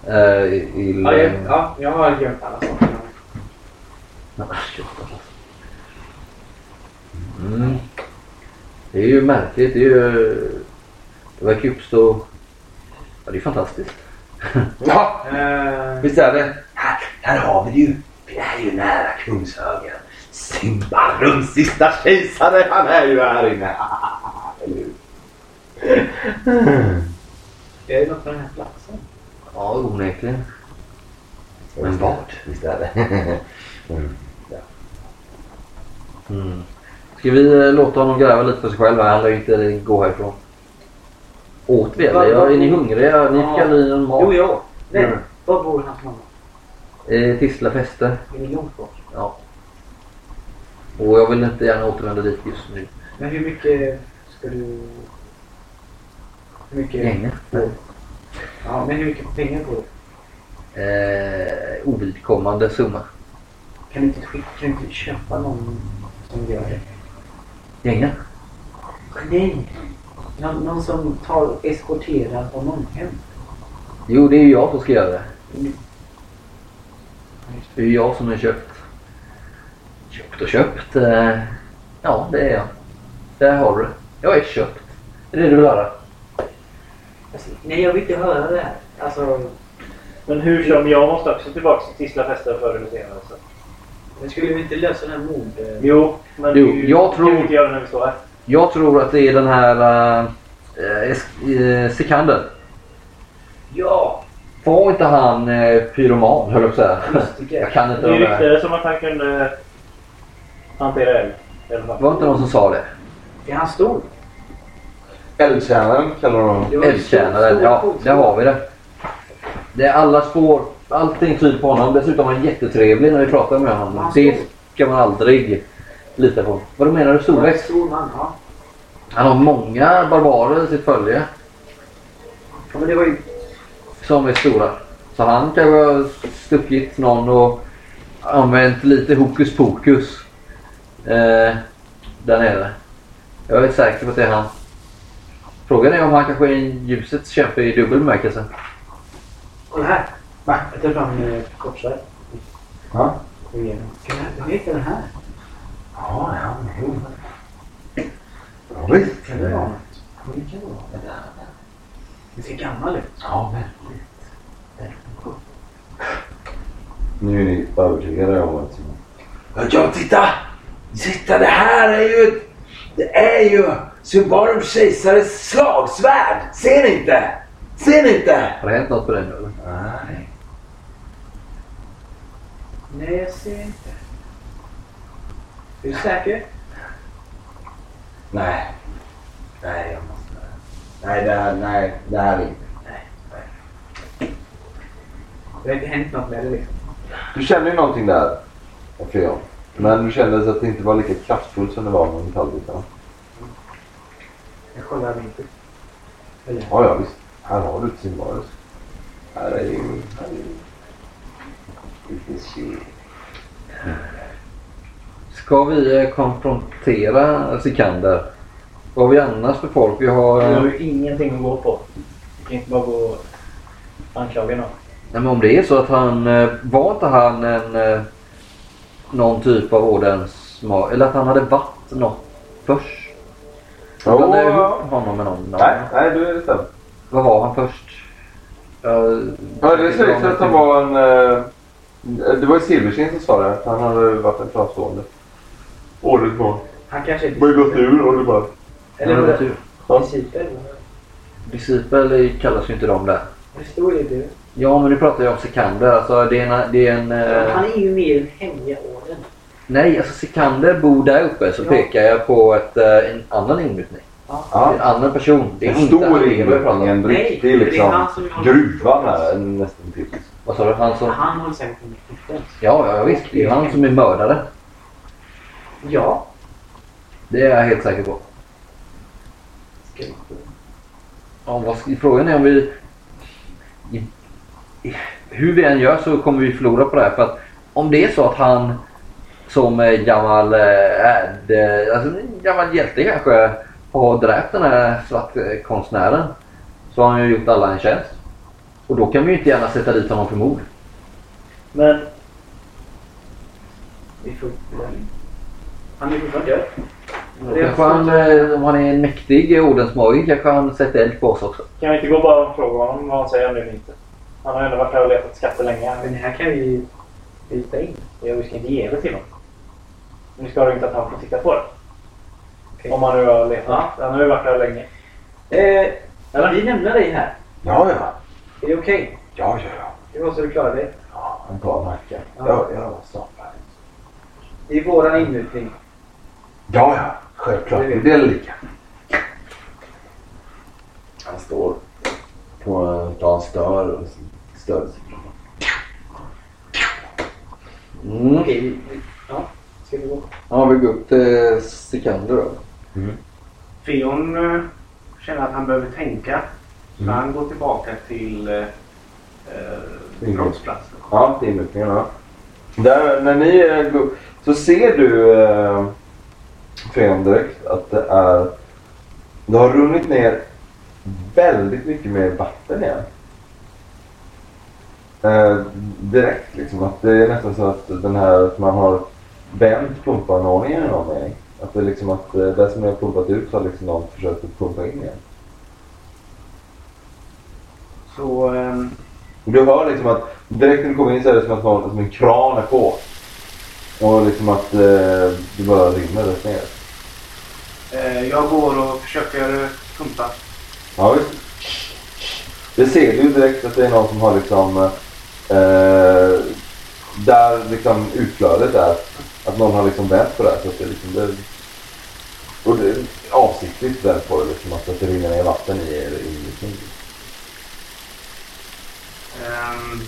Eh, i, Ja, jag, ja, jag har gömt alla saker. Mm. Det är ju märkligt. Det är ju... Det verkar ju uppstå... Ja, det är fantastiskt. Ja, Eh, visst är det. Här, här har vi det ju. Vi är ju nära Kungshögen. Simbarums sista kejsare, han är ju här inne. Hur? är det något på den här platsen? Ja, onekligen. Men vad? Visst är det. Mm. Mm. Ska vi eh, låta honom gräva lite för sig själv? här? Han lär ju inte gå härifrån. Åt vi eller? Ja, är ni hungriga? Ni fick aldrig någon mat? Jo, jo. Nej. Mm. Var bor hans mamma? Eh, Tisla fäste. Är det långt bort? Ja. Och jag vill inte gärna återvända dit just nu. Men hur mycket ska du... Hur mycket... Gänge. Ja, men hur mycket pengar får du? Eh, ovidkommande summa. Kan du inte, skicka, kan du inte köpa någon som gör det? Gänge? Nej. Någon, någon som tar eskorterar honom hem. Jo, det är ju jag som ska göra det. Det är ju jag som har köpt. Köpt och köpt. Eh, ja, det är jag. Där har du. Jag är köpt. Det är det du vill höra. Nej, jag vill inte höra det här. Alltså, Men hur som jag måste också tillbaka till Tisla fester förr eller senare. Så. men skulle vi inte lösa den här mord... Jo, men Jo, det ju- jag det tror- kan vi inte göra när vi står här. Jag tror att det är den här uh, uh, Sikander. Ja! Var inte han uh, pyroman höll jag på att säga. Jag kan inte Det ryktades som att han kunde hantera eld. Var inte någon som sa det? Är han stor? Eldtjänaren kallar de honom. Det var ja där har vi det. Det är alla spår, allting tyder på honom. Dessutom är han jättetrevlig när vi pratar med honom. Det ska man aldrig lita på. Vad menar du storväxt? Stor man, ja. Han har många barbarer i sitt följe ja. Men det var ju... som är stora. Så han kanske har stuckit någon och använt lite hokus pokus eh, där nere. Jag är säker på att det är han. Frågan är om han kanske är en ljusets kämpe i dubbel bemärkelse. Kolla här! Va? Jag tar fram eh, kortsvärd. Ja. Kan jag- Vad heter den här? Ja, ja, jo. Ja, visst. Kan det vara något? Ja, det kan det vara. Den ser gammal ut. Ja, väldigt. Nu är ni övertygade om att... Ja, titta! Titta, det här är ju... Det är ju Symbarums kejsares slagsvärd! Ser ni inte? Ser ni inte? Har det hänt något på den nu? Nej. Nej, jag ser inte. Är du säker? Nej. Nej, jag måste... Nej, det här, nej, det här är inte... Det har inte hänt något med det liksom. Du känner ju någonting där, Freon. Men du kände att det inte var lika kraftfullt som det var med metallbitarna. Jag kollar inte. Eller? Ja, ja, visst. Här har du ett Symbarus. Här är ju... Här är ju... Lite shit. Ska vi eh, konfrontera Sikander? Vad har vi annars för folk? Vi har... Vi har ju ingenting att gå på. Vi kan inte bara gå och anklaga någon. Nej, men om det är så att han... eh, Var inte han en... eh, Någon typ av ordens... Eller att han hade varit något först? Jo, honom med någon? Nej, nej, du är stämd. Vad var han först? Jag- Ja, det sägs att han var en... eh, Det var ju Silversten som sa det. Att han hade varit en framstående. Ordensman. Han kanske är Bara gått ur och det bara... Eller var vad det? Ja. Discipel kallas ju inte de där. Det står ju det. Ja, men nu pratar jag om Sikander. Alltså, det är en... Det är en eh, Han är ju mer än hemliga orden. Nej, alltså Sikander bor där uppe så Ja. pekar jag på ett, eh, en annan inmutning. Det är Ja. en annan person. Det är En inte stor om. En riktig det är liksom... här. Nästan till. Vad sa du? Han som... Han håller säkert på med flytten. Ja, ja, visst. Det är han som är mördare. Ja. Det är jag helt säker på. Ja, vad ska, frågan är om vi... I, i, hur vi än gör så kommer vi förlora på det här. För att om det är så att han som gammal, eh, eh, alltså gammal hjälte kanske har dräpt den här svartkonstnären. Så har han ju gjort alla en tjänst. Och då kan vi ju inte gärna sätta dit honom för mord. Men. Han är fortfarande död. Kanske han, eh, om han är en mäktig ordensmage kanske han sätter eld på oss också. Kan vi inte gå bara och fråga honom vad han säger nu eller inte? Han har ju ändå varit här och letat skatter länge. Men det här kan vi ju byta in. Ja, vi ska inte ge det till honom. Vi ska ha ringt att han får titta på det. Om han nu har letat. Ja. Han har ju varit här länge. Eh, Eller? vi lämnar dig här. Ja, ja. Är det okej? Ja, ja, ja. Det var så du klarade dig. ja han tar mackan. Ja. Ja, ja, snart färdig. Det är våran inmutning. Ja, ja. Självklart. Det vet delar lika. Han står på en plan stör och stör. Mm. Okej, vi, ja. Ska vi gå? Ja, vi går upp till Sikander då. Fion eh, känner att han behöver tänka. Så Mm. han går tillbaka till eh, eh, Mm. brottsplatsen. Ja, till inmutningen. Ja. Där, när ni eh, går så ser du eh, Freon direkt att det är... Det har runnit ner väldigt mycket mer vatten igen. Eh, direkt liksom. Att det är nästan så att den här att man har vänt pumpanordningen i någon mening. Att det är liksom att eh, det som ni har pumpat ut har liksom någon försökt att pumpa in igen. Så ehm, Du hör liksom att direkt när du kommer in så är det som att någon, som en kran är på. Och liksom att eh, det bara rinner rätt ner. eh, jag går och försöker pumpa. Ja visst. Det ser du direkt att det är någon som har liksom eh, där liksom utflödet är. Att någon har liksom vänt på det här så att det liksom det, och det är avsiktligt vänt på det liksom att det rinner ner vatten i er inriktning. Ehm,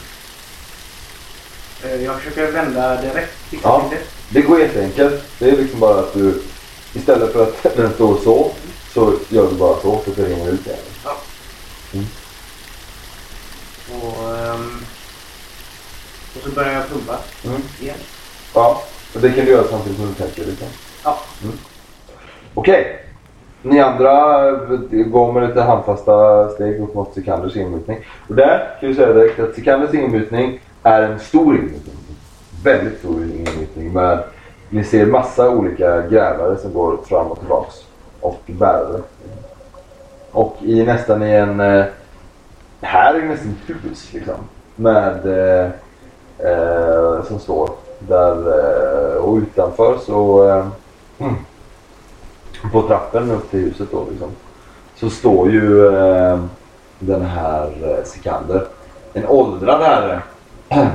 eh, jag försöker vända direkt. Ja. det. Går jätteenkelt. Det är liksom bara att du istället för att den står så så gör du bara så så det rinner ut igen. Och, ehm, och så börjar jag pumpa Mm. igen. Ja, och det kan du göra samtidigt som du tänker liksom. Ja. Mm. Okej. Ni andra eh, går med lite handfasta steg upp mot Sikanders inmutning. Och där kan vi säga direkt att Sikanders inmutning är en stor inmutning. Väldigt stor inmutning med ni ser massa olika grävare som går fram och tillbaks. Och bärare. Och i nästan i en... eh, Här är nästan ett hus liksom. Med... Eh, eh, som står där eh, och utanför så eh, mm, på trappen upp till huset då liksom så står ju eh, den här eh, Sikander. En åldrad herre.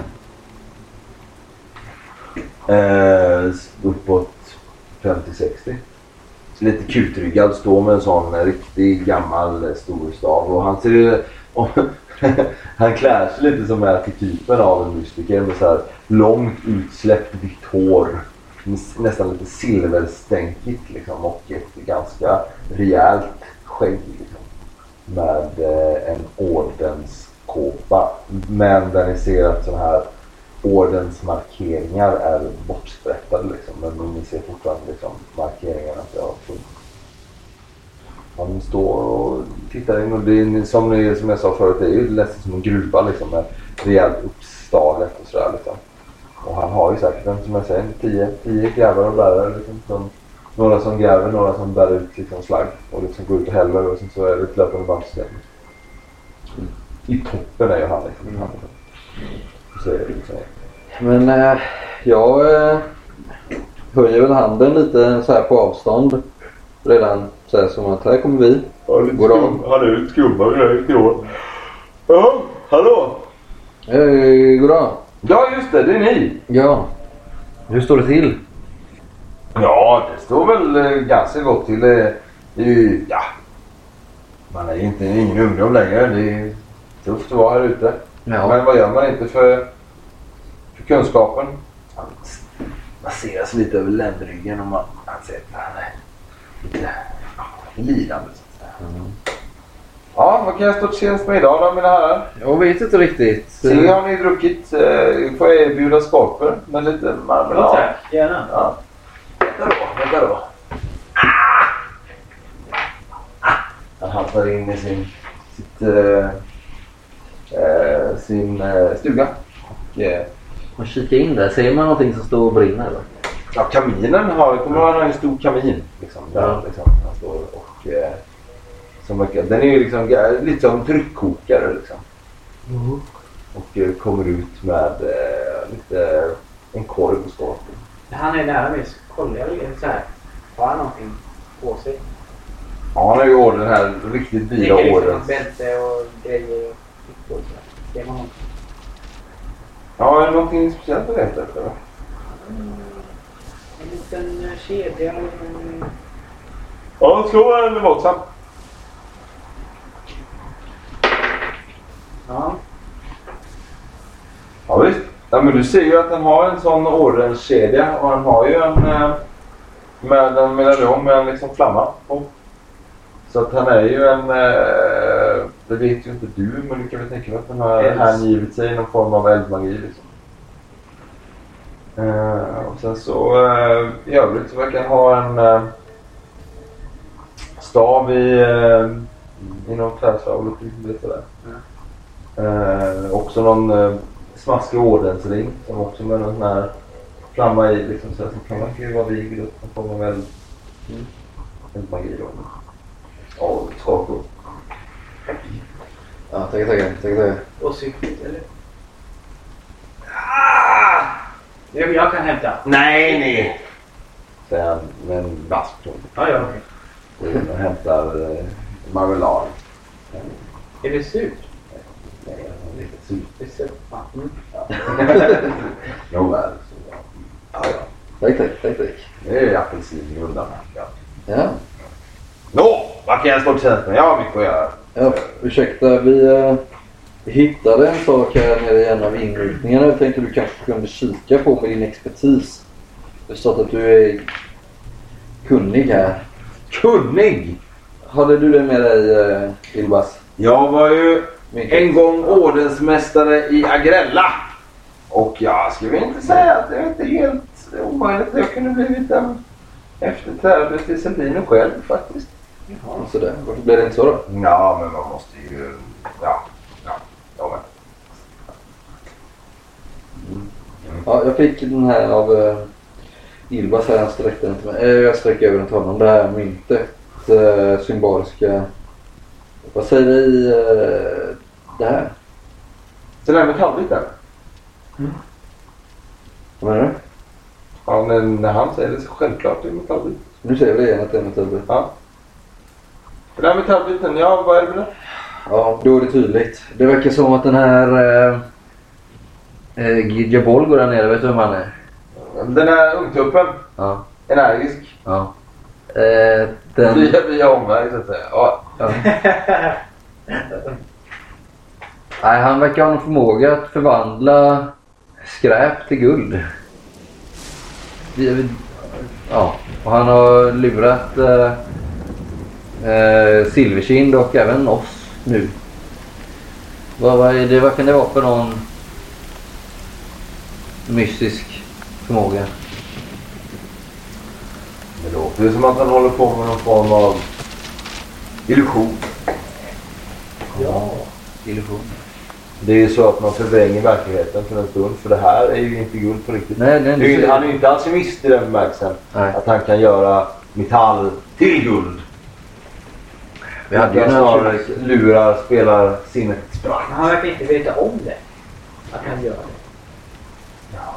Eh, uppåt 50-60 lite kutryggad står med en sån riktig gammal eh, stor stav. Och han ser ju och han klär sig lite som är typen av en mystiker med så här långt utsläppt vitt hår. Nästan lite silverstänkigt liksom och ett ganska rejält skägg. Liksom, med eh, en ordenskåpa. Men där ni ser att sådana här ordensmarkeringar är bortsprättade liksom. Men ni ser fortfarande liksom markeringarna att det har funnits. Han står och tittar in och det är som, ni, som jag sa förut, det är ju nästan som en gruva liksom med rejält uppstalet och sådär liksom. Och han har ju säkert en, som jag säger, tio, tio grävare och bärare liksom. Som, några som gräver, några som bär ut liksom slagg och liksom går ut och häller och sen så är det ett löpande bandsystem. I toppen är ju han liksom. Han, så är det liksom. Men eh, jag eh, höjer väl handen lite så här på avstånd. Redan så här som att här kommer vi. Goddag. Han är ju skumma grejer till år. Ja, hallå! Eh, goddag. Ja just det, det är ni. Ja. Hur står det till? Ja, det står väl eh, ganska gott till. Det är ju, ja. Man är ju inte ingen ungdom längre. Det är tufft att vara här ute. Ja. Men vad gör man inte för, för kunskapen? Han masseras lite över ländryggen och man, han ser att han är lite lidande. säga. Ja, vad kan jag stå till tjänst med idag då mina herrar? Jag vet inte riktigt. Se har ni druckit. Eh, får jag erbjuda skorpor med lite marmelad? Ja, tack. Gärna. Ja. Vänta då, vänta då. Han haltar in i sin, sitt, eh, eh, sin eh, stuga. Och, eh, Och kika in där. Ser man någonting som står och brinner eller? Ja, kaminen har, kommer han har en stor kamin. Liksom, där, Ja. liksom, han står och... Eh, som, verkar- den är ju liksom lite som en tryckkokare liksom. Och eh, kommer ut med eh, lite, en korv och skål. Han är nära mig så kollar jag lite så här. Har han någonting på sig? Ja, han har ju orden här, riktigt dyra Ligger liksom orden. något bälte och grejer och fickor och sådär. Ser man något? Ja, är det någonting speciellt du letar efter? eller? En liten kedja. en- Ja, slå en våldsam. Ja. Ja, visst. Ja, men du ser ju att han har en sån ordenskedja och han har ju en eh, med en medaljon med en liksom flamma på. Så att han är ju en, eh, det vet ju inte du, men du kan väl tänka dig att han har hängivit sig i någon form av eldmagi liksom. Eh, och sen så i övrigt så verkar han ha en stav i, i någon eller typ lite sådär. Eh, också någon eh, smaskig ordensring som också med någon sån här flamma i liksom så som kan verka ju vara vigd upp någon form av eld. Eldmagi då. Ja, skakor. Ja, tackar, tackar. tackar, tackar. Och syftet eller? Ah! Jag, jag kan hämta. Nej, nej! Säger han med en vass ton. Ja, ja, okej. Och hämtar eh, marmelad. Är det surt? Lite surt. Fan. Mm. Nåväl. så, Ja, ja. Tack, tack, tack, tack. Det är apelsinrundan. Ja. Ja. Nå, vad kan jag stå till tjänst med? Jag har mycket att göra. Ja, ursäkta, vi eh, hittade en sak här nere i en av inritningarna. Jag tänkte du kanske kunde kika på med din expertis. Det står att du är kunnig här. Kunnig! Hade du det med dig, eh, Ilbas? Jag var ju Min- en gång ordensmästare i Agrella. Och jag skulle inte säga att det är inte helt omöjligt. Jag kunde blivit en efterträdare till Sandino själv faktiskt. Ja, sådär. Varför blev det inte så då? Ja, men man måste ju... Ja, ja, ja men. Ja, jag fick den här av uh, Ilbas här. Han sträckte den till mig. Eh, jag sträcker över den till honom. Det här myntet. Uh, symboliska... Vad säger vi i eh, det här? Det där metallbiten. Vad menar du? Ja, men när han säger det så självklart det är metallbit. Nu säger vi igen att det är metallbit. Ja. Den där metallbiten, ja vad är det med det? Ja, då är det tydligt. Det verkar som att den här eh, eh, Gidja Bolgo där nere, vet du vem han är? Den här ungtuppen, Ja. energisk. ja. Eh, den, Via, via omväg så att säga. Ja. Nej, han verkar ha en förmåga att förvandla skräp till guld. Ja, och han har lurat eh, eh, Silverkind och även oss nu. Vad, vad, det, vad kan det vara för någon mystisk förmåga? Det låter ju som att han håller på med någon form av illusion. Ja. Illusion. Det är ju så att man förvränger verkligheten för en stund. För det här är ju inte guld på riktigt. Nej, nej, det- han är ju inte alkemist i den bemärkelsen. Nej. Att han kan göra metall till guld. Vi hade ju snarare lurar, spelar sinnet spratt. Han verkar inte veta om det. Att han gör det. Ja.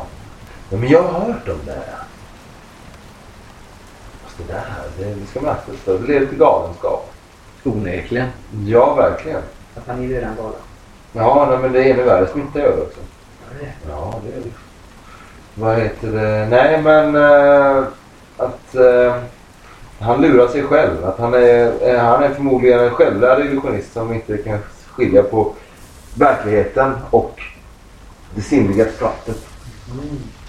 men jag har hört om det det där, det, det ska man akta sig för. Det leder till galenskap. Onekligen. Ja, verkligen. Att han är redan galen. Ja, nej, men det är ännu värre. Smittar över också. Ja, det är det. Ja, det är det. Vad heter det? Nej, men eh, att eh, han lurar sig själv. Att han är, eh, han är förmodligen en självlärd illusionist som inte kan skilja på verkligheten och det sinnliga skrattet.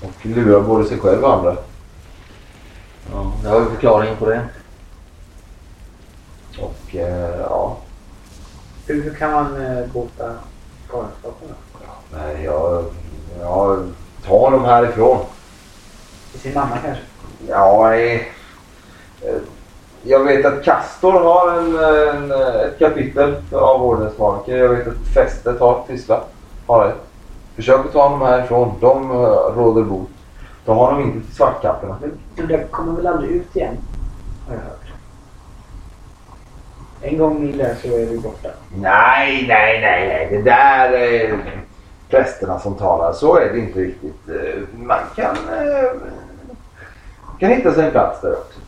Och lurar både sig själv och andra. Ja, jag har ju förklaringen på det. Och eh, ja, Hur, hur kan man eh, bota galenskapen då? nej, jag, jag tar honom härifrån. Till sin mamma kanske? Ja, nej. Eh, Jag vet att Castor har en, en, ett kapitel av ordensmarker. Jag vet att Fästet har Tissla. Har ett. Försök att ta honom härifrån. De eh, råder bot. Ta honom inte till svartkapporna. Men den där kommer väl aldrig ut igen? Har jag hört. En gång in där så är du borta. Nej, nej, nej, nej. Det där är prästerna som talar. Så är det inte riktigt. Eh, Man kan, eh, kan hitta sig en plats där också.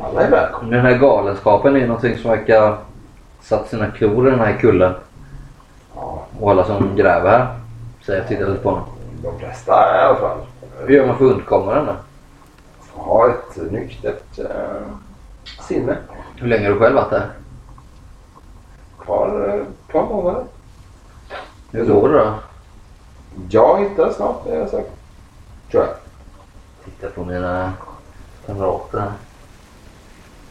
Alla är välkomna. Den här galenskapen är någonting som verkar satt sina klor i den här kullen. Ja, Och alla som gräver här. Säger jag tittar lite på honom. De flesta i alla fall. Hur gör man för att undkomma den då? Ha ett nyktert eh, sinne. Hur länge har du själv varit där? Eh, ett par månader. Hur går det då? Jag hittar snart, det jag säker Tror jag. Titta på mina kamrater här.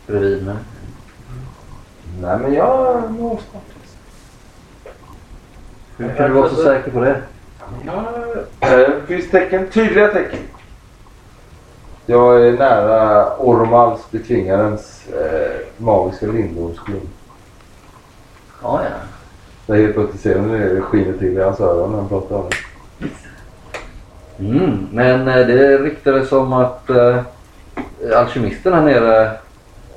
Bredvid mig. Nej, men jag når snart. Hur kan du vara så säker på det? Ja, eh, det finns tecken, tydliga tecken. Jag är nära Ormals, betvingarens, eh, magiska lindormsskinn. Ja, ja. Jag är helt plötsligt ser hur det skiner till i hans öron när han pratar om det. Mm, men eh, det ryktades som att eh, alkemisten här nere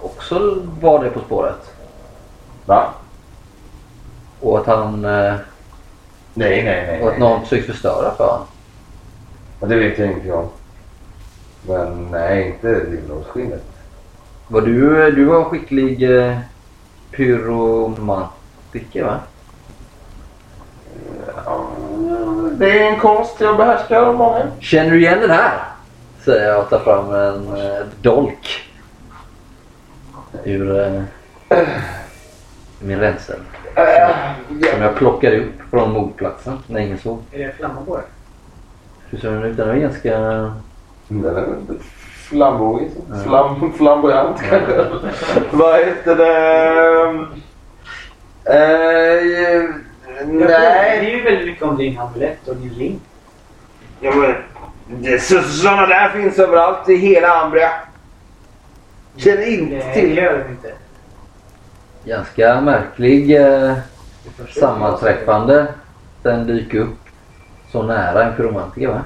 också var det på spåret. Va? Och att han... Eh, Nej, nej, nej. och att någon försökt förstöra för honom. Ja, det vet jag ingenting om. Men nej, inte lindormsskinnet. Var du, du var skicklig eh, pyromantiker va? Ja, det är en konst jag behärskar många. Känner du igen den här? Säger jag och tar fram en eh, dolk. Ur eh, min ränsel. Som jag plockade upp från mordplatsen när ingen såg. Är det flammor på det? Hur ser den ut? Den är ganska... Den är. Ja. Flam, flamboyant kanske. Vad heter det? Eh, Det nej. är ju väldigt mycket om din amulett och din ring. Ja, men, det, så, sådana där finns överallt i hela Ambria. Känner inte Det till. gör den inte. Ganska märklig eh, sammanträffande. Den dyker upp så nära en pyromantiker va?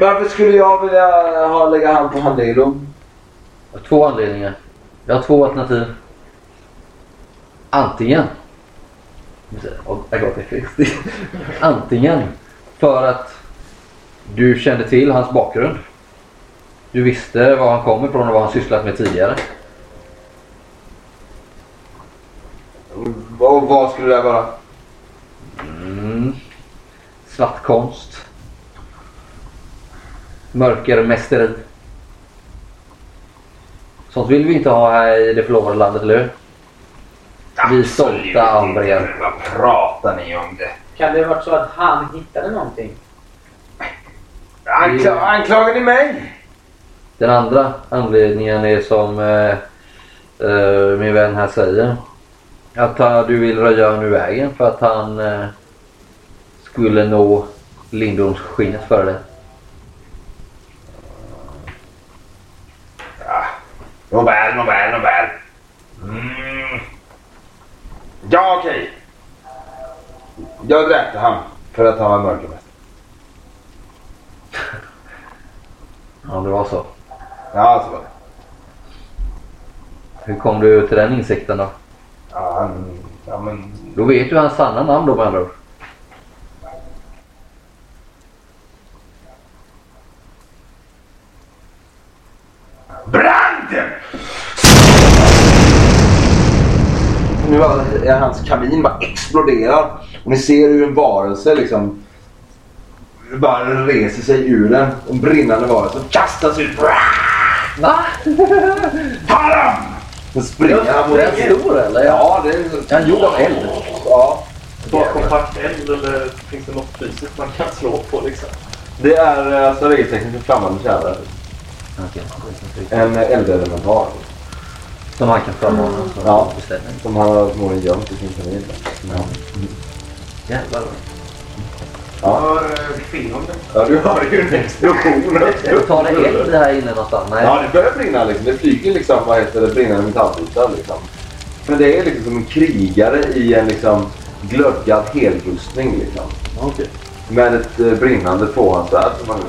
Varför skulle jag vilja ha, lägga hand på? Av två anledningar. Jag har två alternativ. Antingen. Antingen för att du kände till hans bakgrund. Du visste var han kom ifrån och vad han sysslat med tidigare. Och vad skulle det vara? Mm. Svartkonst. Mörkermästeri. Sånt vill vi inte ha här i det förlovade landet, eller hur? Vi stolta ambrier. Vad pratar ni om det? Kan det ha varit så att han hittade någonting? Ankla anklagar ni mig? Den andra anledningen är som eh, eh, min vän här säger. Att han, du vill röja honom ur vägen för att han eh, skulle nå Lindormsskinnet före dig. Nåväl, nåväl, nåväl. Mm. Ja, okej. Jag dräpte han för att han var mörkermästare. Ja, det var så. Ja, så var det. Hur kom du till den insikten då? Ja, han... Ja, men... Då vet du hans sanna namn då med andra ord. Branden! Nu är hans kamin bara exploderar. Och ni ser hur en varelse liksom bara reser sig ur den. En brinnande varelse kastas ut. Va? Ta dem! Så springer han mot Är den stor eller? Ja, det är... Han gjord av eld? Ja. Bara kompakt eld eller finns det något fysiskt man kan slå på liksom? Det är eh, alltså regeltecknet för flammande. Okej. En eh, eldelementar. Som han kan frammana som Ja. beställning. Som han har förmodligen gömt i sin kamin. Ja. Jävlar. Ja. Hör eh, det? ja, du hör ju en explosion. Tar det eld här inne någonstans? Nej. Ja, det börjar brinna liksom. Det flyger liksom, vad heter det, brinnande metallbitar liksom. Men det är liksom som en krigare i en liksom glödgad helrustning liksom. Okej. med ett eh, brinnande tvåhandsvärd som han